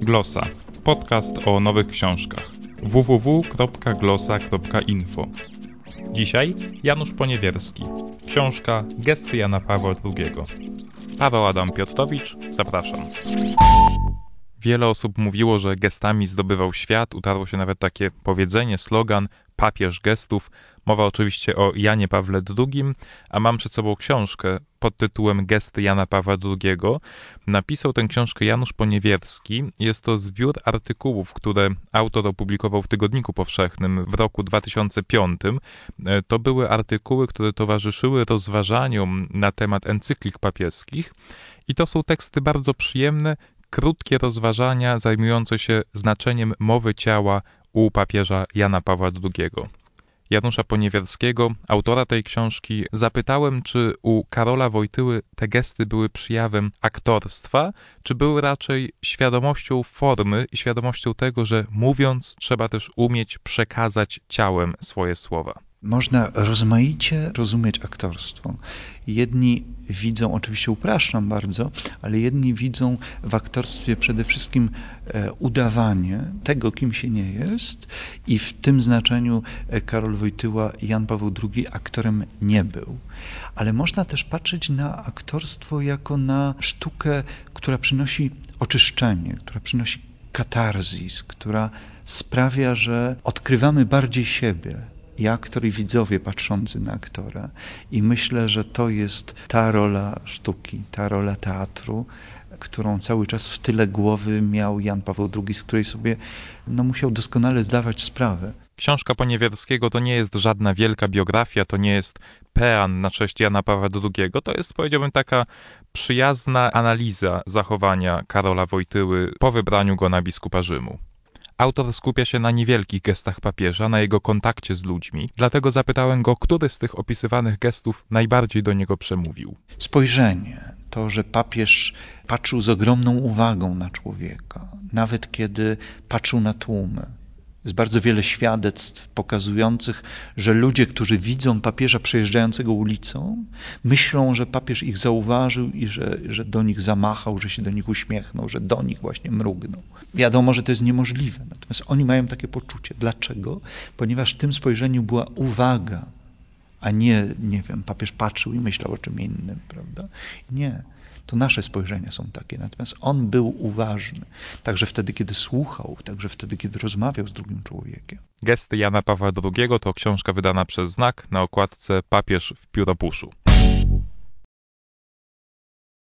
Glosa. Podcast o nowych książkach. www.glosa.info. Dzisiaj Janusz Poniewierski. Książka Gesty Jana Pawła II. Paweł Adam Piotrowicz, zapraszam. Wiele osób mówiło, że gestami zdobywał świat, utarło się nawet takie powiedzenie, slogan papież gestów. Mowa oczywiście o Janie Pawle II, a mam przed sobą książkę pod tytułem Gesty Jana Pawła II. Napisał tę książkę Janusz Poniewierski. Jest to zbiór artykułów, które autor opublikował w Tygodniku Powszechnym w roku 2005. To były artykuły, które towarzyszyły rozważaniom na temat encyklik papieskich i to są teksty bardzo przyjemne, krótkie rozważania zajmujące się znaczeniem mowy ciała u papieża Jana Pawła II. Janusza Poniewierskiego, autora tej książki, zapytałem, czy u Karola Wojtyły te gesty były przyjawem aktorstwa, czy były raczej świadomością formy i świadomością tego, że mówiąc trzeba też umieć przekazać ciałem swoje słowa. Można rozmaicie rozumieć aktorstwo. Jedni widzą, oczywiście upraszczam bardzo, ale jedni widzą w aktorstwie przede wszystkim e, udawanie tego, kim się nie jest i w tym znaczeniu e, Karol Wojtyła, Jan Paweł II aktorem nie był. Ale można też patrzeć na aktorstwo jako na sztukę, która przynosi oczyszczenie, która przynosi katarzis, która sprawia, że odkrywamy bardziej siebie, i aktor, i widzowie patrzący na aktora. I myślę, że to jest ta rola sztuki, ta rola teatru, którą cały czas w tyle głowy miał Jan Paweł II, z której sobie no, musiał doskonale zdawać sprawę. Książka Poniewierskiego to nie jest żadna wielka biografia, to nie jest pean na cześć Jana Pawła II. To jest, powiedziałbym, taka przyjazna analiza zachowania Karola Wojtyły po wybraniu go na biskupa Rzymu. Autor skupia się na niewielkich gestach papieża, na jego kontakcie z ludźmi. Dlatego zapytałem go, który z tych opisywanych gestów najbardziej do niego przemówił. Spojrzenie, to, że papież patrzył z ogromną uwagą na człowieka, nawet kiedy patrzył na tłumy. Jest bardzo wiele świadectw pokazujących, że ludzie, którzy widzą papieża przejeżdżającego ulicą, myślą, że papież ich zauważył i że, że do nich zamachał, że się do nich uśmiechnął, że do nich właśnie mrugnął. Wiadomo, że to jest niemożliwe, natomiast oni mają takie poczucie. Dlaczego? Ponieważ w tym spojrzeniu była uwaga, a nie, nie wiem, papież patrzył i myślał o czym innym, prawda? Nie. To nasze spojrzenia są takie. Natomiast on był uważny, także wtedy, kiedy słuchał, także wtedy, kiedy rozmawiał z drugim człowiekiem. Gesty Jana Pawła II to książka wydana przez Znak na okładce Papież w pióropuszu.